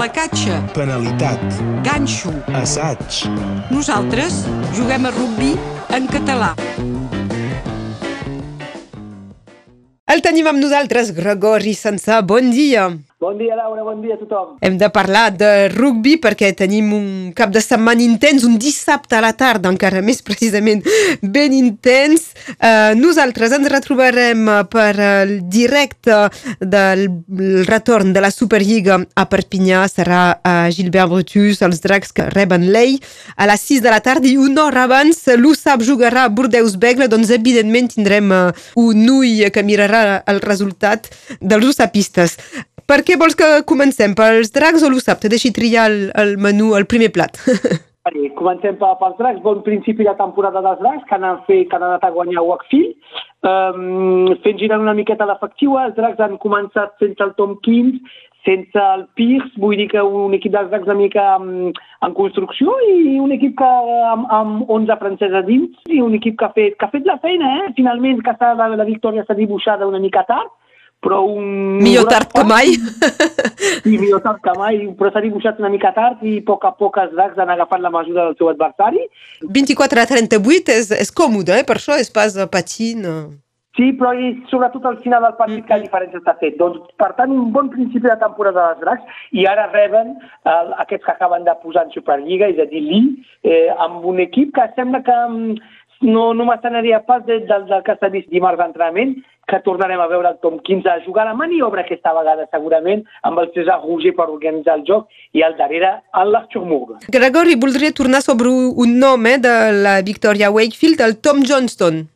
placatge, penalitat, ganxo. assaig, Nosaltres juguem a rugbi en català. El tenim amb nosaltres, Gregori Sansà. Bon dia. Bon dia, Laura, bon dia a tothom. Hem de parlar de rugby perquè tenim un cap de setmana intens, un dissabte a la tarda, encara més precisament ben intens. Uh, nosaltres ens retrobarem per el directe del retorn de la Superliga a Perpinyà. Serà a Gilbert Brutus, els dracs que reben l'EI a les 6 de la tarda i una hora abans l'USAP jugarà a Bordeus-Begle, doncs evidentment tindrem uh, un ull que mirarà el resultat dels usapistes. Per què vols que comencem? Pels dracs o l'USAP? Te deixi triar el, el menú, el primer plat. Vale, comencem pels dracs. Bon principi de temporada dels dracs, que han, fet, que han anat a guanyar Wakefield. Um, fent girar una miqueta l'efectiu, els dracs han començat sense el Tom Kins, sense el Pierce, vull dir que un equip dels dracs una mica en, en construcció i un equip que amb, amb 11 franceses dins i un equip que ha fet, que ha fet la feina, eh? Finalment, que la, la victòria s'ha dibuixada una mica tard, però un... Millor tard que mai. Sí, millor tard que mai, però s'ha dibuixat una mica tard i a poc a poc els dracs han agafat la mesura del seu adversari. 24 a 38 és, és còmode, eh? per això és pas patint. Sí, però i sobretot al final del partit que la diferència està fet. Doncs, per tant, un bon principi de temporada dels dracs i ara reben eh, aquests que acaben de posar en Superliga, és a dir, l'I, eh, amb un equip que sembla que no, no m'estanaria pas del, del, del que s'ha vist dimarts d'entrenament, que tornarem a veure el Tom 15 a jugar la maniobra aquesta vegada segurament amb el César Rouger per organitzar el joc i al darrere el l'Arthur Moore. Gregori, voldria tornar sobre un nom eh, de la Victoria Wakefield, el Tom Johnston.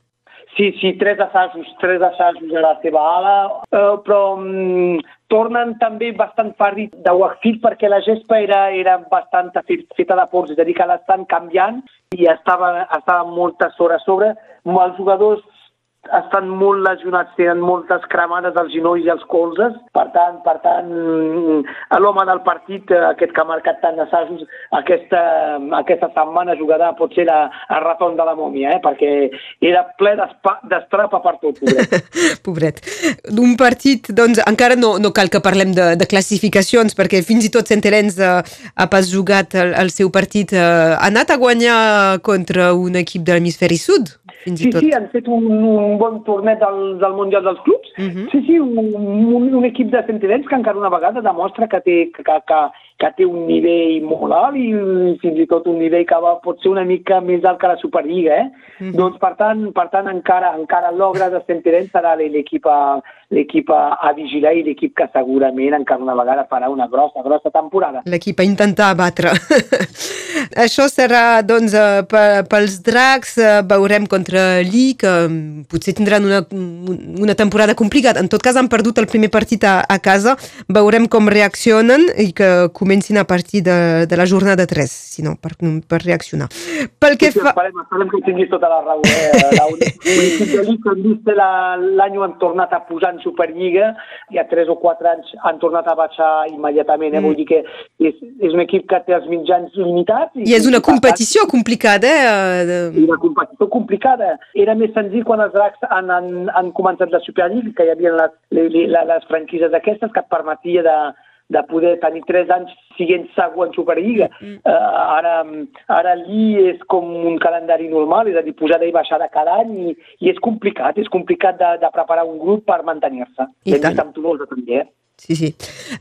Sí, sí, tres assajos, tres assajos a la seva ala, uh, però um, tornen també bastant fàrric de Wakefield perquè la gespa era, era bastant feta de pols, és a dir, que l'estan canviant i estava, estava moltes hores sobre. Els jugadors estan molt lesionats, tenen moltes cremades als genolls i als colzes, per tant, per tant, l'home del partit, aquest que ha marcat tant assajos, aquesta, aquesta setmana jugarà potser a, a retorn de la mòmia, eh? perquè era ple d'estrapa per tot, pobret. pobret. Un partit, doncs, encara no, no cal que parlem de, de classificacions, perquè fins i tot Centerens uh, ha pas jugat el, el seu partit, uh, ha anat a guanyar contra un equip de l'hemisferi sud, fins sí, i tot. Sí, han fet un, un bon torneig del, del Mundial dels Clubs. Uh -huh. Sí, sí, un, un, un equip de Centenets que encara una vegada demostra que té, que, que, que té un nivell molt alt i fins i tot un nivell que va, pot ser una mica més alt que la Superliga, eh? Uh -huh. Doncs, per tant, per tant encara, encara l'ogre de Centenets serà l'equip a, l'equip a, a vigilar i l'equip que segurament encara una vegada farà una grossa, grossa temporada. L'equip a intentar batre. Això serà, doncs, pels dracs, veurem contra l'I, que potser tindran una, una temporada complicada. En tot cas, han perdut el primer partit a, a casa. Veurem com reaccionen i que comencin a partir de, de la jornada 3, si no, per, per reaccionar. Pel que sí, sí, fa... Esperem, esperem que tinguis tota la raó. Eh, la de l'any han tornat a posar en Superliga, i a 3 o 4 anys han tornat a baixar immediatament. Eh? Mm. Vull dir que és, és un equip que té els mitjans limitats. I, I és una competició complicada, eh? I una competició complicada. Era més senzill quan els dracs han, han, han començat la Superliga, que hi havia les, les, les franquises aquestes que et permetia de, de poder tenir tres anys siguent segon Superliga. Mm. Uh, ara, ara allí és com un calendari normal, és a dir, pujada i baixada cada any i, i és complicat, és complicat de, de preparar un grup per mantenir-se. I tant. amb Tolosa també, eh? Sí, sí.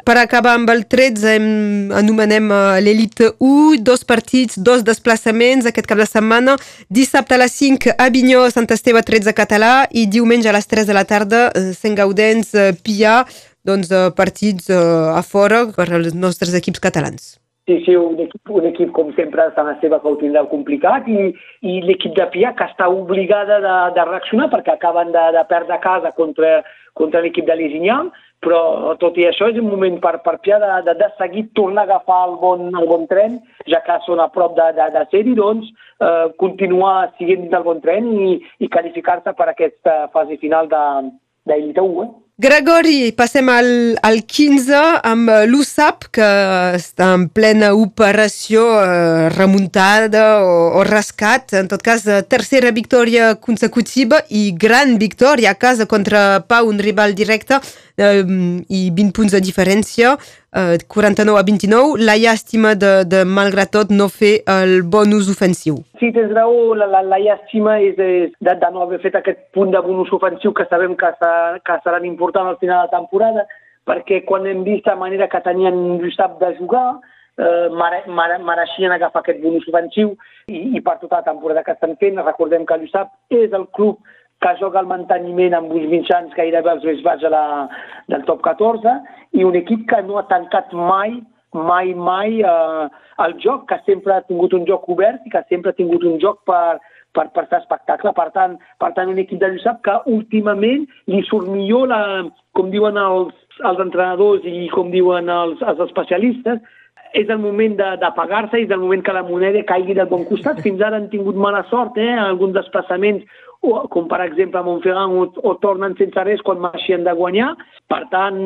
Per acabar amb el 13, hem, anomenem uh, l'Elite 1, dos partits, dos desplaçaments aquest cap de setmana. Dissabte a les 5, Avinyó, Sant Esteve 13 català i diumenge a les 3 de la tarda, uh, Sant Gaudens, uh, Pia, doncs, uh, partits uh, a fora per als nostres equips catalans. Sí, sí, un equip, un equip com sempre, Sant Esteve que ho tindrà complicat i, i l'equip de Pia que està obligada de, de reaccionar perquè acaben de, de perdre casa contra, contra l'equip de l'Isinyam, però tot i això és un moment per, per Pia de, de, de seguir tornar a agafar el bon, el bon tren, ja que són a prop de, de, de ser-hi, doncs eh, continuar siguent del bon tren i, i qualificar-se per aquesta fase final de, d'Elite 1. Eh? Gregori, passem al, al 15 amb l'USAP, que està en plena operació eh, remuntada o, o rescat. En tot cas, tercera victòria consecutiva i gran victòria a casa contra Pau, un rival directe. Eh, i 20 punts de diferència, eh, 49 a 29. La llàstima de, de, malgrat tot, no fer el bonus ofensiu. Sí, tens raó, la, la, la llàstima és, és de, de no haver fet aquest punt de bonus ofensiu que sabem que, serà, que seran importants al final de la temporada, perquè quan hem vist la manera que tenien l'USAP de jugar, eh, mere, mere, mereixien agafar aquest bonus ofensiu i, i per tota la temporada que estan fent, recordem que l'USAP és el club que joga el manteniment amb uns mitjans gairebé els més baix de la, del top 14 i un equip que no ha tancat mai, mai, mai eh, el joc, que sempre ha tingut un joc obert i que sempre ha tingut un joc per, per, per fer espectacle. Per tant, per tant, un equip de Lluçap que últimament li surt millor, la, com diuen els, els entrenadors i com diuen els, els especialistes, és el moment d'apagar-se, és el moment que la moneda caigui del bon costat. Fins ara han tingut mala sort, eh? alguns desplaçaments o, com per exemple a Montferrand, o, o tornen sense res quan marxien de guanyar. Per tant,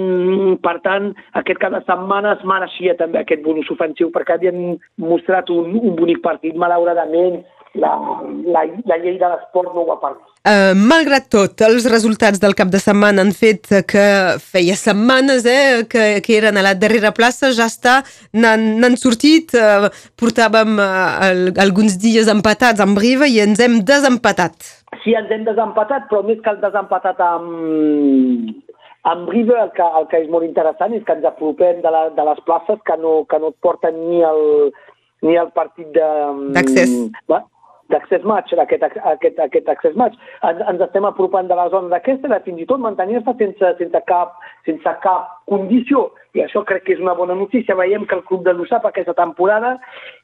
per tant, aquest cap de setmana es mereixia també aquest bonus ofensiu perquè havien mostrat un, un bonic partit. Malauradament, la, la, la llei de l'esport no ho ha permès. Uh, malgrat tot, els resultats del cap de setmana han fet que feia setmanes eh, que, que eren a la darrera plaça, ja està, n'han sortit, uh, portàvem uh, alguns dies empatats amb Riva i ens hem desempatat. Sí, ens hem desempatat, però més que el desempatat amb, amb River el que, el que és molt interessant és que ens apropem de, la, de les places que no, que no et porten ni el, ni el partit d'accés d'accés match, aquest, aquest, aquest access match. Ens, ens estem apropant de la zona d'aquesta, fins i tot mantenir-se sense, sense, cap, sense cap condició. I això crec que és una bona notícia. Veiem que el club de l'USAP aquesta temporada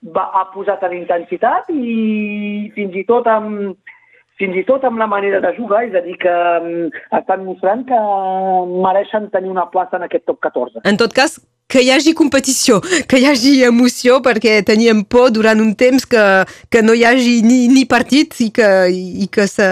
va, ha posat en intensitat i fins i tot amb, fins i tot amb la manera de jugar, és a dir, que um, estan mostrant que mereixen tenir una plaça en aquest top 14. En tot cas, que hi hagi competició, que hi hagi emoció, perquè teníem por durant un temps que, que no hi hagi ni, ni partit i que, i que se,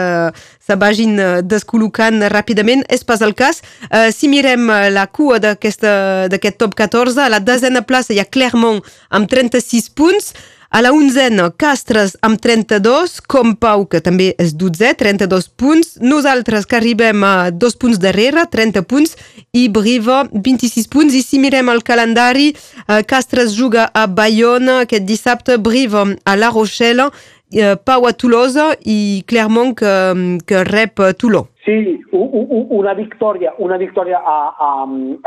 se vagin descol·locant ràpidament. És pas el cas. Uh, si mirem la cua d'aquest top 14, a la desena plaça hi ha Clermont amb 36 punts, a la onzena, Castres amb 32, com Pau, que també és 12, 32 punts. Nosaltres que arribem a dos punts darrere, 30 punts, i Briva, 26 punts. I si mirem el calendari, eh, Castres juga a Bayonne aquest dissabte, Briva a La Rochelle, eh, Pau a Tolosa i Clermont que, que rep Toulon. Sí, una victòria, una victòria a, a,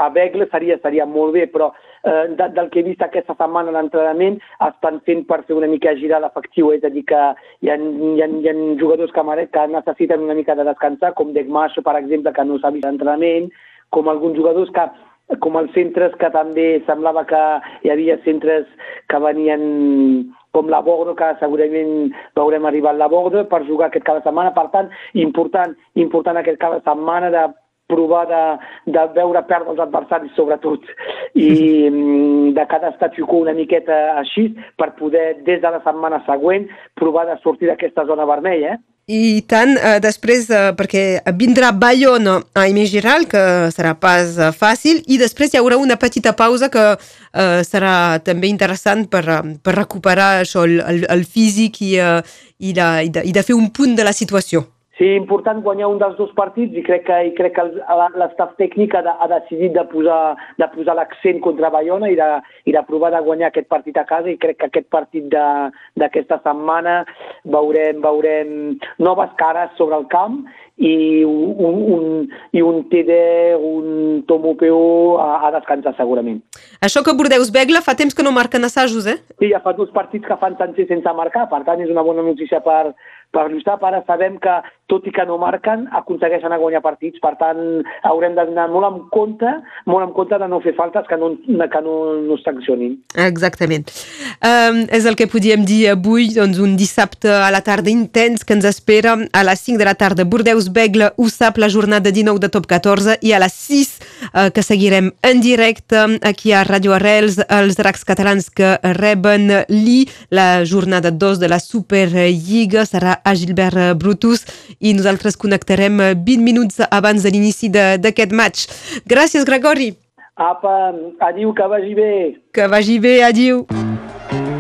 a Begle seria, seria molt bé, però eh, de, del que he vist aquesta setmana d'entrenament estan fent per fer una mica girar l'efectiu, és a dir, que hi ha, hi ha, hi ha jugadors que, que necessiten una mica de descansar, com Degmash, per exemple, que no s'ha vist l'entrenament, com alguns jugadors que com els centres que també semblava que hi havia centres que venien com la Bordo, que segurament veurem arribar a la Bordo per jugar aquest cada setmana. Per tant, important, important aquest cada setmana de provar de, de veure perdre els adversaris sobretot i mm, de cada statu quo una miqueta així per poder des de la setmana següent provar de sortir d'aquesta zona vermella. Eh? I tant, eh, després, eh, perquè vindrà Bayonne a Aimé Giral, que serà pas eh, fàcil, i després hi haurà una petita pausa que eh, serà també interessant per, eh, per recuperar això, el, el, el físic i, eh, i, de, i, de, i de fer un punt de la situació. Sí, important guanyar un dels dos partits i crec que, i crec que l'estaf tècnic ha, de, ha decidit de posar, de posar l'accent contra Bayona i de, i de provar de guanyar aquest partit a casa i crec que aquest partit d'aquesta setmana veurem, veurem noves cares sobre el camp i un, un, i un TD, un Tomopeo a, a descansar segurament. Això que Bordeus Begla fa temps que no marquen assajos, eh? Sí, ja fa dos partits que fan sense sense marcar, per tant és una bona notícia per, per lluitar, ara sabem que, tot i que no marquen, aconsegueixen a guanyar partits. Per tant, haurem d'anar molt en compte, molt en compte de no fer faltes que no, que no, no sancionin. Exactament. Um, és el que podíem dir avui, doncs un dissabte a la tarda intens que ens espera a les 5 de la tarda. Bordeus Begle, USAP, la jornada 19 de top 14 i a les 6 uh, que seguirem en directe aquí a Radio Arrels, els dracs catalans que reben l'I, la jornada 2 de la Superliga serà a Gilbert Brutus i nosaltres connectarem 20 minuts abans de l'inici d'aquest match. Gràcies, Gregori. Apa, adiu, que vagi bé. Que vagi bé, adiu.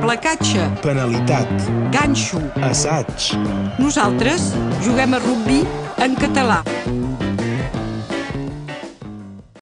Placatge. Penalitat. Ganxo. Assaig. Nosaltres juguem a rugby en català.